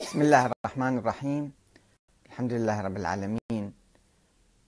بسم الله الرحمن الرحيم. الحمد لله رب العالمين.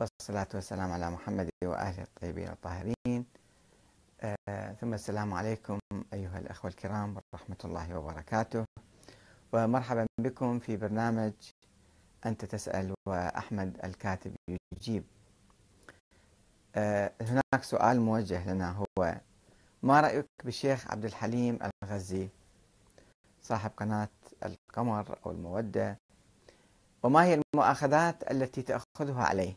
والصلاة والسلام على محمد وآله الطيبين الطاهرين. آه ثم السلام عليكم أيها الأخوة الكرام ورحمة الله وبركاته. ومرحبا بكم في برنامج أنت تسأل وأحمد الكاتب يجيب. آه هناك سؤال موجه لنا هو ما رأيك بالشيخ عبد الحليم الغزي؟ صاحب قناة القمر أو المودة وما هي المؤاخذات التي تأخذها عليه؟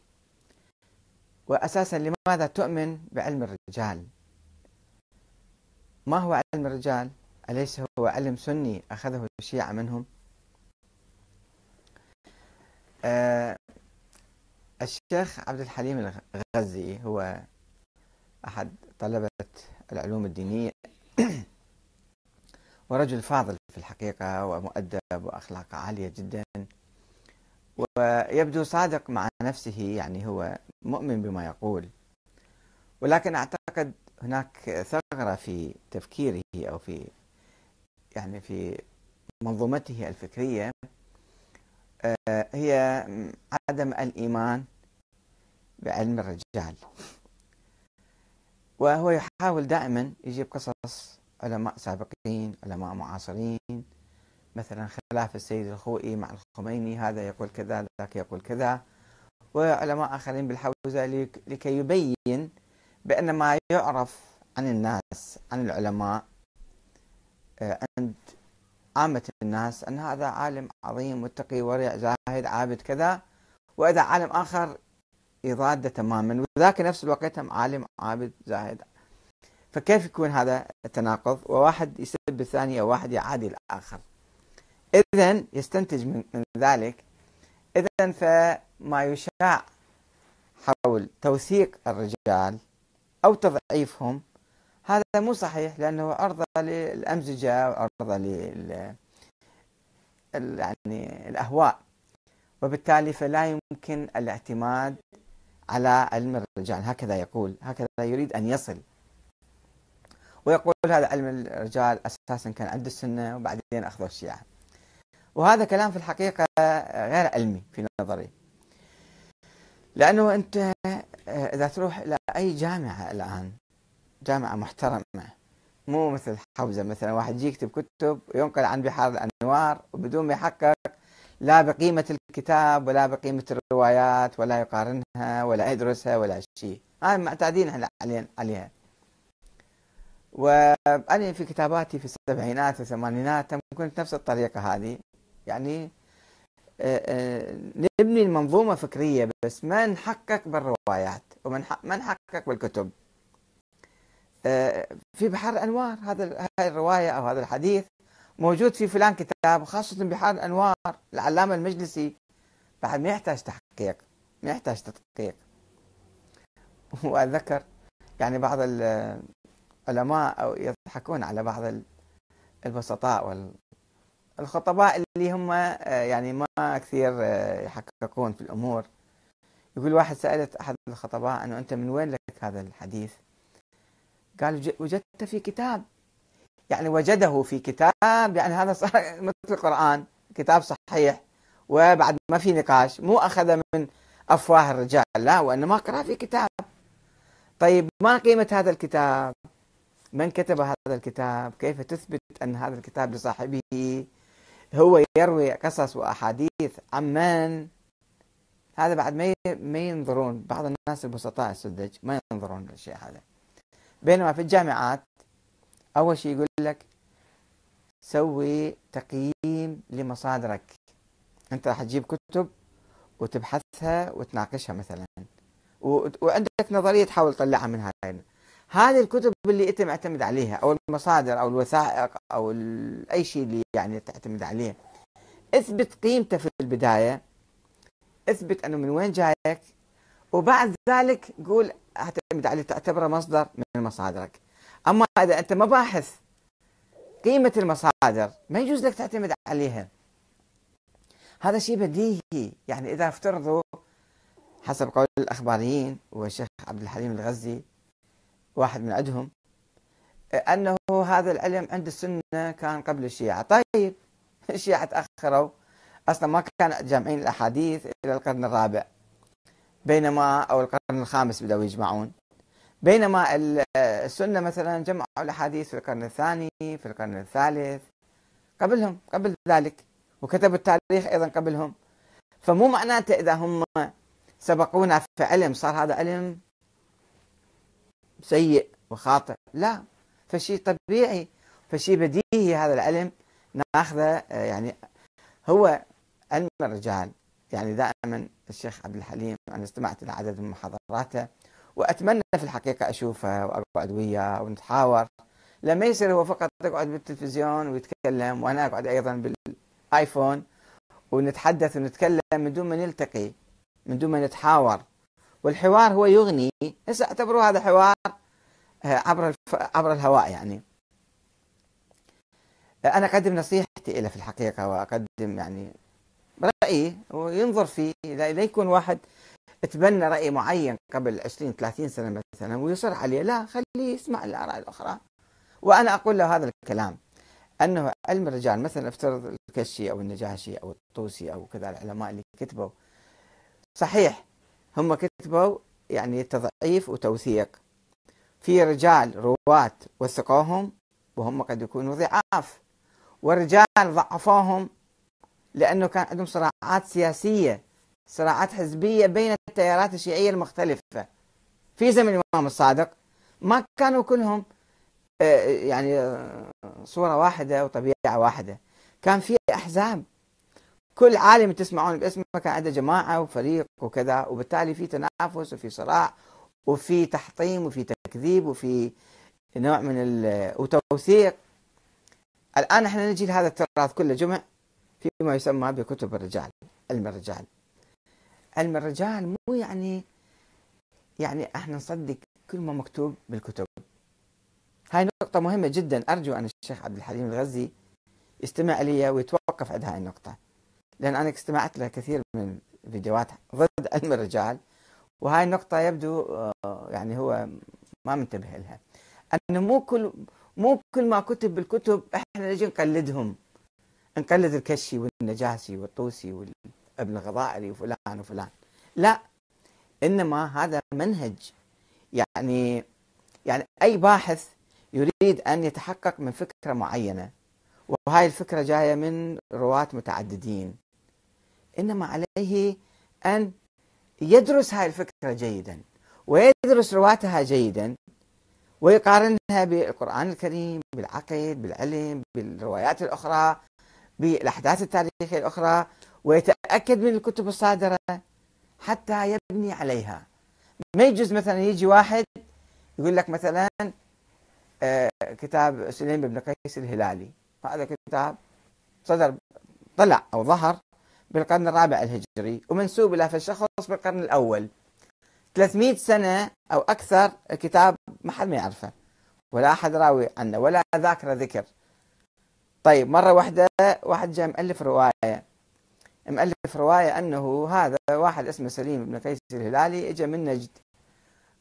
وأساسا لماذا تؤمن بعلم الرجال؟ ما هو علم الرجال؟ أليس هو علم سني أخذه الشيعة منهم؟ أه الشيخ عبد الحليم الغزي هو أحد طلبة العلوم الدينية. ورجل فاضل في الحقيقة ومؤدب وأخلاقه عالية جدا ويبدو صادق مع نفسه يعني هو مؤمن بما يقول. ولكن أعتقد هناك ثغرة في تفكيره أو في يعني في منظومته الفكرية هي عدم الإيمان بعلم الرجال. وهو يحاول دائما يجيب قصص علماء سابقين علماء معاصرين. مثلا خلاف السيد الخوئي مع الخميني هذا يقول كذا ذاك يقول كذا. وعلماء آخرين بالحوزة لكي يبين بأن ما يعرف عن الناس عن العلماء آه، عند عامة الناس أن هذا عالم عظيم متقي ورع زاهد عابد كذا. وإذا عالم آخر يضاد تماما وذاك نفس الوقت هم عالم عابد زاهد. فكيف يكون هذا التناقض؟ وواحد يسب الثاني أو واحد يعادي الآخر. إذا يستنتج من ذلك. إذا فما يشاع حول توثيق الرجال أو تضعيفهم هذا مو صحيح لأنه عرضة للأمزجة وعرضة لل يعني الأهواء. وبالتالي فلا يمكن الاعتماد على علم الرجال. هكذا يقول هكذا يريد أن يصل. ويقول هذا علم الرجال أساسا كان عند السنة وبعدين أخذوا الشيعة. وهذا كلام في الحقيقة غير علمي في نظري. لأنه أنت إذا تروح إلى أي جامعة الآن جامعة محترمة مو مثل حوزة مثلا واحد يجي يكتب كتب وينقل عن بحار الأنوار وبدون ما يحقق لا بقيمة الكتاب ولا بقيمة الروايات ولا يقارنها ولا يدرسها ولا شيء. هاي معتادين إحنا عليها. وأنا في كتاباتي في السبعينات والثمانينات كنت نفس الطريقة هذه. يعني آه، آه، نبني المنظومة فكرية بس ما نحقق بالروايات وما نحقق بالكتب. آه، في بحر الأنوار هذا هاي الرواية أو هذا الحديث موجود في فلان كتاب خاصة بحار الأنوار العلامة المجلسي. بعد ما يحتاج تحقيق ما يحتاج تدقيق. وأتذكر يعني بعض العلماء أو يضحكون على بعض البسطاء والخطباء اللي هم آه، يعني ما كثير آه، يحققون في الأمور. يقول واحد سألت أحد الخطباء أنه أنت من وين لك هذا الحديث؟ قال وجدت في كتاب. يعني وجده في كتاب يعني هذا صار مثل القرآن كتاب صحيح وبعد ما في نقاش مو أخذ من أفواه الرجال لا وإنما قرأ في كتاب. طيب ما قيمة هذا الكتاب؟ من كتب هذا الكتاب؟ كيف تثبت أن هذا الكتاب لصاحبه؟ هو يروي قصص وأحاديث عن من؟ هذا بعد ما ما ينظرون بعض الناس البسطاء السذج ما ينظرون للشيء هذا. بينما في الجامعات أول شيء يقول لك سوي تقييم لمصادرك. أنت راح تجيب كتب وتبحثها وتناقشها مثلا. وعندك نظرية تحاول تطلعها من هاي هذه الكتب اللي انت معتمد عليها أو المصادر أو الوثائق أو أي شيء اللي يعني تعتمد عليه. اثبت قيمته في البداية. اثبت أنه من وين جايك. وبعد ذلك قول اعتمد عليه تعتبره مصدر من مصادرك. أما إذا أنت ما باحث قيمة المصادر ما يجوز لك تعتمد عليها. هذا شيء بديهي. يعني إذا افترضوا حسب قول الأخباريين والشيخ عبد الحليم الغزي واحد من عندهم أنه هذا العلم عند السنة كان قبل الشيعة. طيب الشيعة تأخروا. أصلا ما كانوا جامعين الأحاديث إلى القرن الرابع بينما أو القرن الخامس بدأوا يجمعون. بينما السنة مثلا جمعوا الأحاديث في القرن الثاني في القرن الثالث قبلهم قبل ذلك. وكتبوا التاريخ أيضا قبلهم. فمو معناته إذا هم سبقونا في علم صار هذا علم سيء وخاطئ. لا فشيء طبيعي فشيء بديهي هذا العلم ناخذه يعني هو علم الرجال. يعني دائما الشيخ عبد الحليم أنا استمعت إلى عدد من محاضراته وأتمنى في الحقيقة أشوفه وأقعد وياه ونتحاور. لما يصير هو فقط يقعد بالتلفزيون ويتكلم وأنا أقعد أيضا بالآيفون ونتحدث ونتكلم من دون ما نلتقي من دون ما نتحاور. والحوار هو يغني. هسه اعتبروا هذا حوار آه، عبر عبر الهواء يعني. أنا اقدم نصيحتي له في الحقيقة واقدم يعني رأيي وينظر فيه. لا يكون واحد تبنى رأي معين قبل 20 30 سنة مثلا ويصر عليه لا خليه يسمع الآراء الأخرى. وأنا أقول له هذا الكلام أنه علم الرجال مثلا افترض الكشي أو النجاشي أو الطوسي أو كذا العلماء اللي كتبوا صحيح هم كتبوا يعني تضعيف وتوثيق. في رجال رواة وثقوهم وهم قد يكونوا ضعاف ورجال ضعفوهم لأنه كان عندهم صراعات سياسية صراعات حزبية بين التيارات الشيعية المختلفة. في زمن الإمام الصادق ما كانوا كلهم آه، يعني آه، صورة واحدة وطبيعة واحدة. كان في أحزاب كل عالم تسمعون باسمه كان عنده جماعة وفريق وكذا وبالتالي في تنافس وفي صراع وفي تحطيم وفي تكذيب وفي نوع من وتوثيق. الآن إحنا نجي لهذا التراث كله جمع فيما يسمى بكتب الرجال علم الرجال. علم الرجال مو يعني يعني إحنا نصدق كل ما مكتوب بالكتب. هاي نقطة مهمة جدا أرجو أن الشيخ عبد الحليم الغزي يستمع لي ويتوقف عند هاي النقطة. لأن أنا استمعت كثير من فيديوهات ضد علم الرجال. وهاي النقطة يبدو آه، يعني هو ما منتبه لها. أنه مو كل مو كل ما كتب بالكتب إحنا نجي نقلدهم. نقلد الكشي والنجاسي والطوسي وابن الغضائري وفلان وفلان. لا إنما هذا منهج. يعني يعني أي باحث يريد أن يتحقق من فكرة معينة. وهاي الفكرة جاية من رواة متعددين. إنما عليه أن يدرس هاي الفكرة جيدا ويدرس رواتها جيدا ويقارنها بالقرآن الكريم بالعقيد بالعلم بالروايات الأخرى بالأحداث التاريخية الأخرى ويتأكد من الكتب الصادرة حتى يبني عليها. ما يجوز مثلا يجي واحد يقول لك مثلا آه، كتاب سليم بن قيس الهلالي. هذا كتاب صدر طلع أو ظهر بالقرن الرابع الهجري ومنسوب إلى الشخص بالقرن الأول. 300 سنة أو أكثر الكتاب ما حد ما يعرفه ولا أحد راوي عنه ولا ذاكرة ذكر. طيب مرة واحدة واحد جاء مؤلف رواية. مؤلف رواية أنه هذا واحد اسمه سليم بن قيس الهلالي اجى من نجد.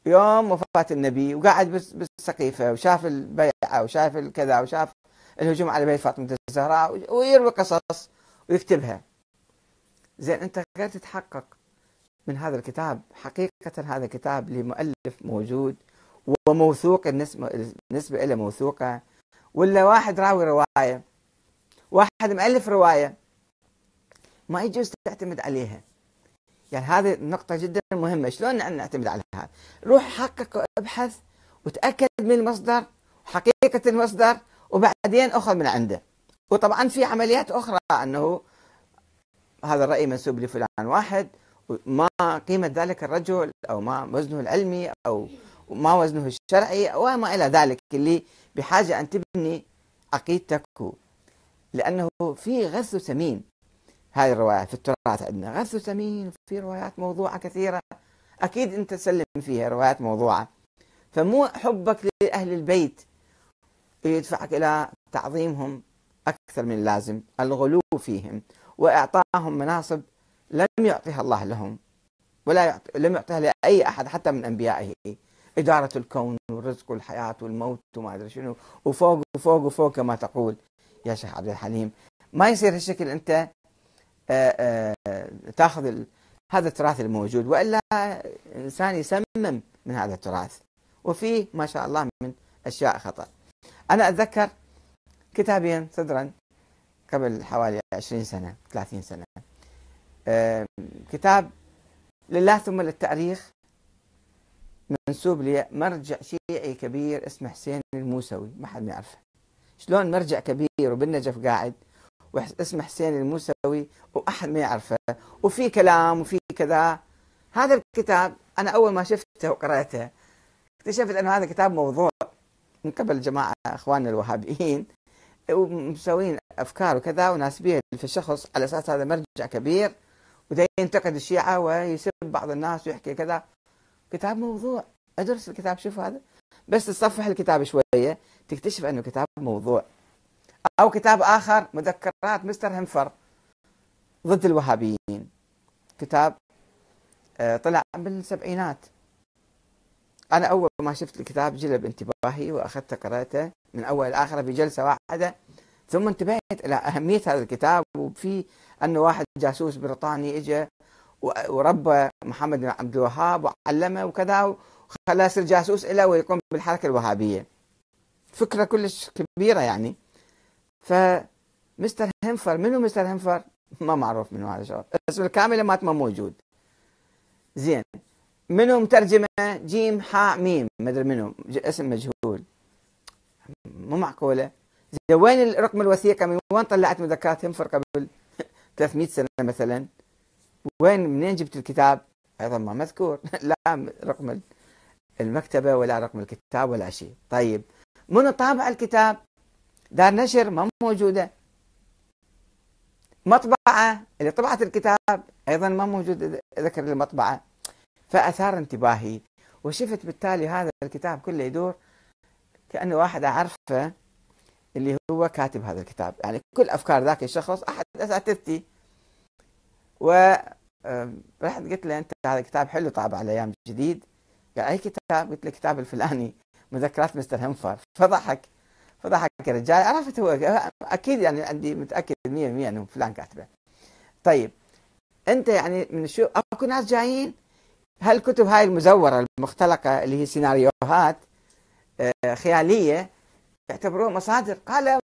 يوم وفاة النبي وقعد بالسقيفة وشاف البيعة وشاف الكذا وشاف الهجوم على بيت فاطمة الزهراء ويروي قصص ويكتبها. زين أنت غير تتحقق من هذا الكتاب حقيقة هذا الكتاب لمؤلف موجود وموثوق النسبة, إلى موثوقة. ولا واحد راوي رواية واحد مؤلف رواية ما يجوز تعتمد عليها. يعني هذه النقطة جدا مهمة شلون نعتمد عليها روح حقق ابحث وتأكد من المصدر وحقيقة المصدر وبعدين أخذ من عنده. وطبعا في عمليات أخرى أنه هذا الرأي منسوب لفلان واحد ما قيمة ذلك الرجل أو ما وزنه العلمي أو ما وزنه الشرعي وما إلى ذلك. اللي بحاجة أن تبني عقيدتك. لأنه في غث سمين هذه الروايات في التراث عندنا. غث سمين في روايات موضوعة كثيرة. أكيد أنت تسلم فيها روايات موضوعة. فمو حبك لأهل البيت يدفعك إلى تعظيمهم أكثر من اللازم. الغلو فيهم. وإعطائهم مناصب لم يعطيها الله لهم ولا يعطي لم يعطيها لأي أحد حتى من أنبيائه. إدارة الكون والرزق والحياة والموت وما أدري شنو وفوق وفوق وفوق كما تقول. يا شيخ عبد الحليم ما يصير هالشكل أنت آه، آه، تاخذ هذا التراث الموجود وإلا إنسان يسمم من هذا التراث. وفيه ما شاء الله من أشياء خطأ. أنا أتذكر كتابين صدرا قبل حوالي 20 سنة 30 سنة. كتاب لله ثم للتأريخ منسوب لمرجع شيعي كبير اسمه حسين الموسوي ما حد يعرفه. شلون مرجع كبير وبالنجف قاعد واسمه حسين الموسوي وأحد ما يعرفه وفي كلام وفي كذا. هذا الكتاب أنا أول ما شفته وقرأته اكتشفت أنه هذا كتاب موضوع من قبل جماعة إخواننا الوهابيين. ومسوين أفكار وكذا وناسبين في الشخص على أساس هذا مرجع كبير. وده ينتقد الشيعة ويسب بعض الناس ويحكي كذا. كتاب موضوع. أدرس الكتاب شوف هذا. بس تصفح الكتاب شوية تكتشف أنه كتاب موضوع. أو كتاب آخر مذكرات مستر هنفر. ضد الوهابيين. كتاب آه، طلع بالسبعينات. أنا أول ما شفت الكتاب جلب انتباهي واخذت قرأته من أول لاخره في جلسه واحدة. ثم انتبهت إلى أهمية هذا الكتاب وفي انه واحد جاسوس بريطاني اجى وربى محمد بن عبد الوهاب وعلمه وكذا وخلاه يصير جاسوس له ويقوم بالحركة الوهابية. فكرة كلش كبيرة يعني. فمستر هنفر منو مستر هنفر؟ ما معروف منو هذا الشخص، الاسم الكامل ما موجود. زين منو مترجمة جيم حاء ميم ما أدري منو اسم مجهول. مو معقولة. وين رقم الوثيقة من وين طلعت مذكرات هنفر قبل 300 سنة مثلا؟ وين منين جبت الكتاب؟ أيضا ما مذكور. لا رقم المكتبة ولا رقم الكتاب ولا شيء. طيب منو طابع الكتاب؟ دار نشر ما موجودة. مطبعة اللي طبعت الكتاب أيضا ما موجود ذكر المطبعه فأثار انتباهي وشفت بالتالي هذا الكتاب كله يدور كأنه واحد أعرفه اللي هو كاتب هذا الكتاب. يعني كل أفكار ذاك الشخص أحد أساتذتي. و رحت قلت له أنت هذا كتاب حلو طابع على أيام جديد. قال أي كتاب؟ قلت له الكتاب الفلاني مذكرات مستر هنفر فضحك فضحك الرجال. عرفت هو أكيد يعني عندي متأكد 100% إنه فلان كاتبه. طيب أنت يعني من شو أكو ناس جايين؟ هالكتب هاي المزورة المختلقة اللي هي سيناريوهات آه، خياليه يعتبروها مصادر. قال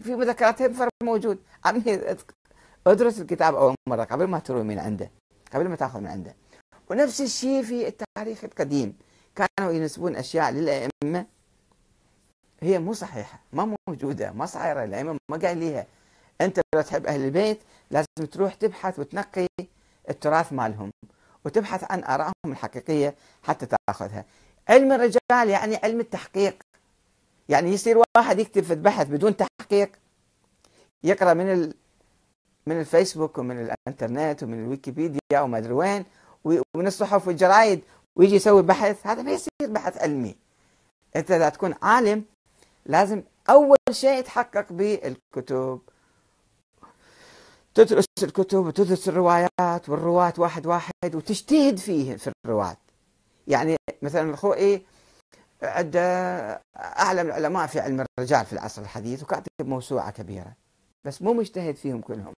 في مذكرات هنفر موجود. عمي أدرس الكتاب أول مرة قبل ما تروي من عنده قبل ما تأخذ من عنده. ونفس الشيء في التاريخ القديم. كانوا ينسبون أشياء للأئمة. هي مو صحيحة ما موجودة ما صايرة الأئمة ما قايل ليها. أنت لو تحب أهل البيت لازم تروح تبحث وتنقي التراث مالهم وتبحث عن آرائهم الحقيقية حتى تأخذها. علم الرجال يعني علم التحقيق. يعني يصير واحد يكتب في البحث بدون تحقيق يقرأ من من الفيسبوك ومن الإنترنت ومن الويكيبيديا وما أدري وين ومن الصحف والجرايد ويجي يسوي بحث. هذا ما يصير بحث علمي. أنت إذا تكون عالم لازم أول شيء تحقق بالكتب تدرس الكتب وتدرس الروايات والرواة واحد واحد وتجتهد فيه في الرواة. يعني مثلا الخوئي عنده اعلم العلماء في علم الرجال في العصر الحديث وكاتب موسوعة كبيرة. بس مو مجتهد فيهم كلهم.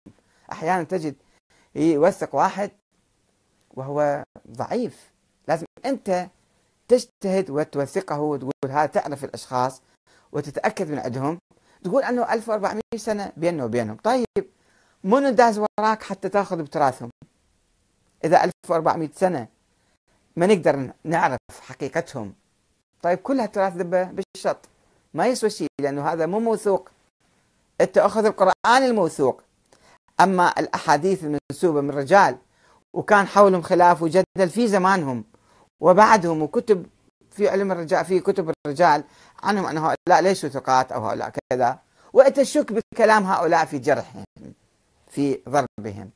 أحيانا تجد يوثق واحد وهو ضعيف. لازم أنت تجتهد وتوثقه وتقول هذا تعرف الأشخاص وتتأكد من عندهم. تقول أنه 1400 سنة بيننا وبينهم. طيب منو داز وراك حتى تأخذ بتراثهم؟ إذا 1400 سنة ما نقدر نعرف حقيقتهم. طيب كل هالتراث ذبه بالشط ما يسوى شيء لأنه هذا مو موثوق. انت اخذ القرآن الموثوق. أما الأحاديث المنسوبة من رجال وكان حولهم خلاف وجدل في زمانهم وبعدهم وكتب في علم الرجال في كتب الرجال عنهم أن هؤلاء ليسوا ثقات أو هؤلاء كذا. وانت تشك بكلام هؤلاء في جرحهم في ضربهم.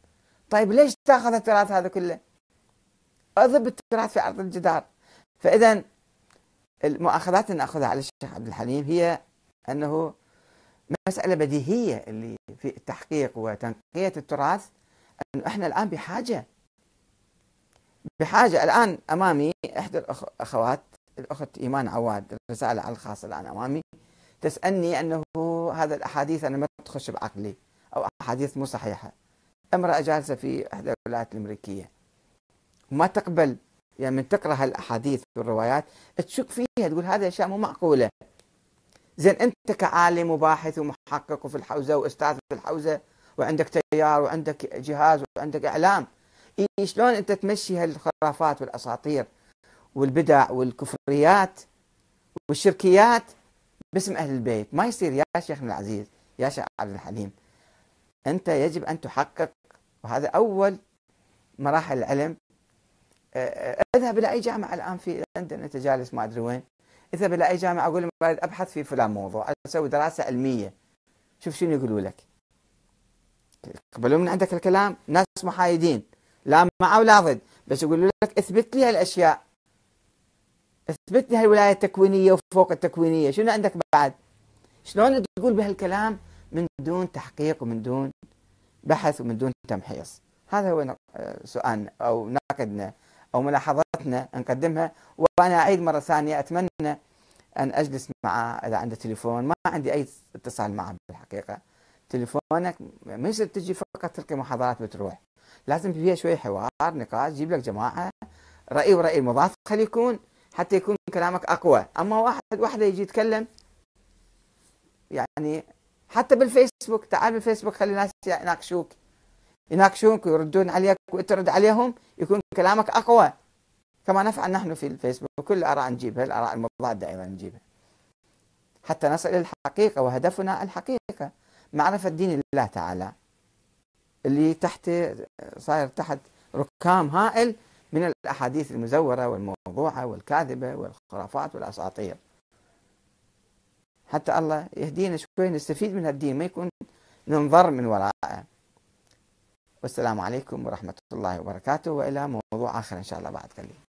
طيب ليش تأخذ التراث هذا كله؟ أضرب التراث في عرض الجدار. فاذا المؤاخذات اللي نأخذها على الشيخ عبد الحليم هي أنه مسألة بديهية اللي في التحقيق وتنقية التراث أنه إحنا الآن بحاجة بحاجة. الآن أمامي إحدى الأخوات الأخت إيمان عواد الرسالة على الخاص الآن أمامي تسألني أنه هذا الأحاديث أنا ما تخش بعقلي أو أحاديث مو صحيحة. امرأة جالسة في إحدى الولايات الأمريكية وما تقبل يعني من تقرأ الأحاديث والروايات تشك فيها تقول هذه أشياء مو معقولة. زين أنت كعالم وباحث ومحقق وفي الحوزة وأستاذ في الحوزة وعندك تيار وعندك جهاز وعندك إعلام شلون أنت تمشي هالخرافات والأساطير والبدع والكفريات والشركيات باسم أهل البيت؟ ما يصير يا شيخنا العزيز يا شيخ عبد الحليم. أنت يجب أن تحقق وهذا أول مراحل العلم أذهب إلى أي جامعة الآن في لندن؟ أنت جالس ما أدري وين. أذهب إلى أي جامعة؟ أقول لهم أبحث في فلان موضوع. أسوي دراسة علمية. شوف شنو يقولوا لك. يقبلون من عندك الكلام؟ ناس محايدين. لا مع ولا ضد. بس يقولوا لك اثبت لي هالأشياء. اثبت لي هالولاية التكوينية وفوق التكوينية. شنو عندك بعد؟ شلون تقول بهالكلام من دون تحقيق ومن دون بحث ومن دون تمحيص؟ هذا هو سؤالنا أو نقدنا أو ملاحظتنا نقدمها وأنا أعيد مرة ثانية أتمنى أن أجلس معه إذا عنده تليفون. ما عندي أي اتصال معه بالحقيقة. تليفونك ما يصير تجي فقط تلقي محاضرات بتروح. لازم فيها شوي حوار نقاش جيب لك جماعة رأي ورأي المضاف خلي يكون حتى يكون كلامك أقوى. أما واحد واحدة يجي يتكلم يعني حتى بالفيسبوك تعال بالفيسبوك خلي الناس يناقشوك. يناقشوك ويردون عليك وانت ترد عليهم؟ يكون كلامك أقوى. كما نفعل نحن في الفيسبوك. كل الاراء نجيبها الآراء المضادة أيضا نجيبها. حتى نصل إلى الحقيقة وهدفنا الحقيقة. معرفة دين الله تعالى. اللي تحت صاير تحت ركام هائل من الأحاديث المزورة والموضوعة والكاذبة والخرافات والأساطير. حتى الله يهدينا شوي نستفيد من الدين ما يكون ننظر من وراءه. والسلام عليكم ورحمة الله وبركاته وإلى موضوع آخر إن شاء الله بعد قليل.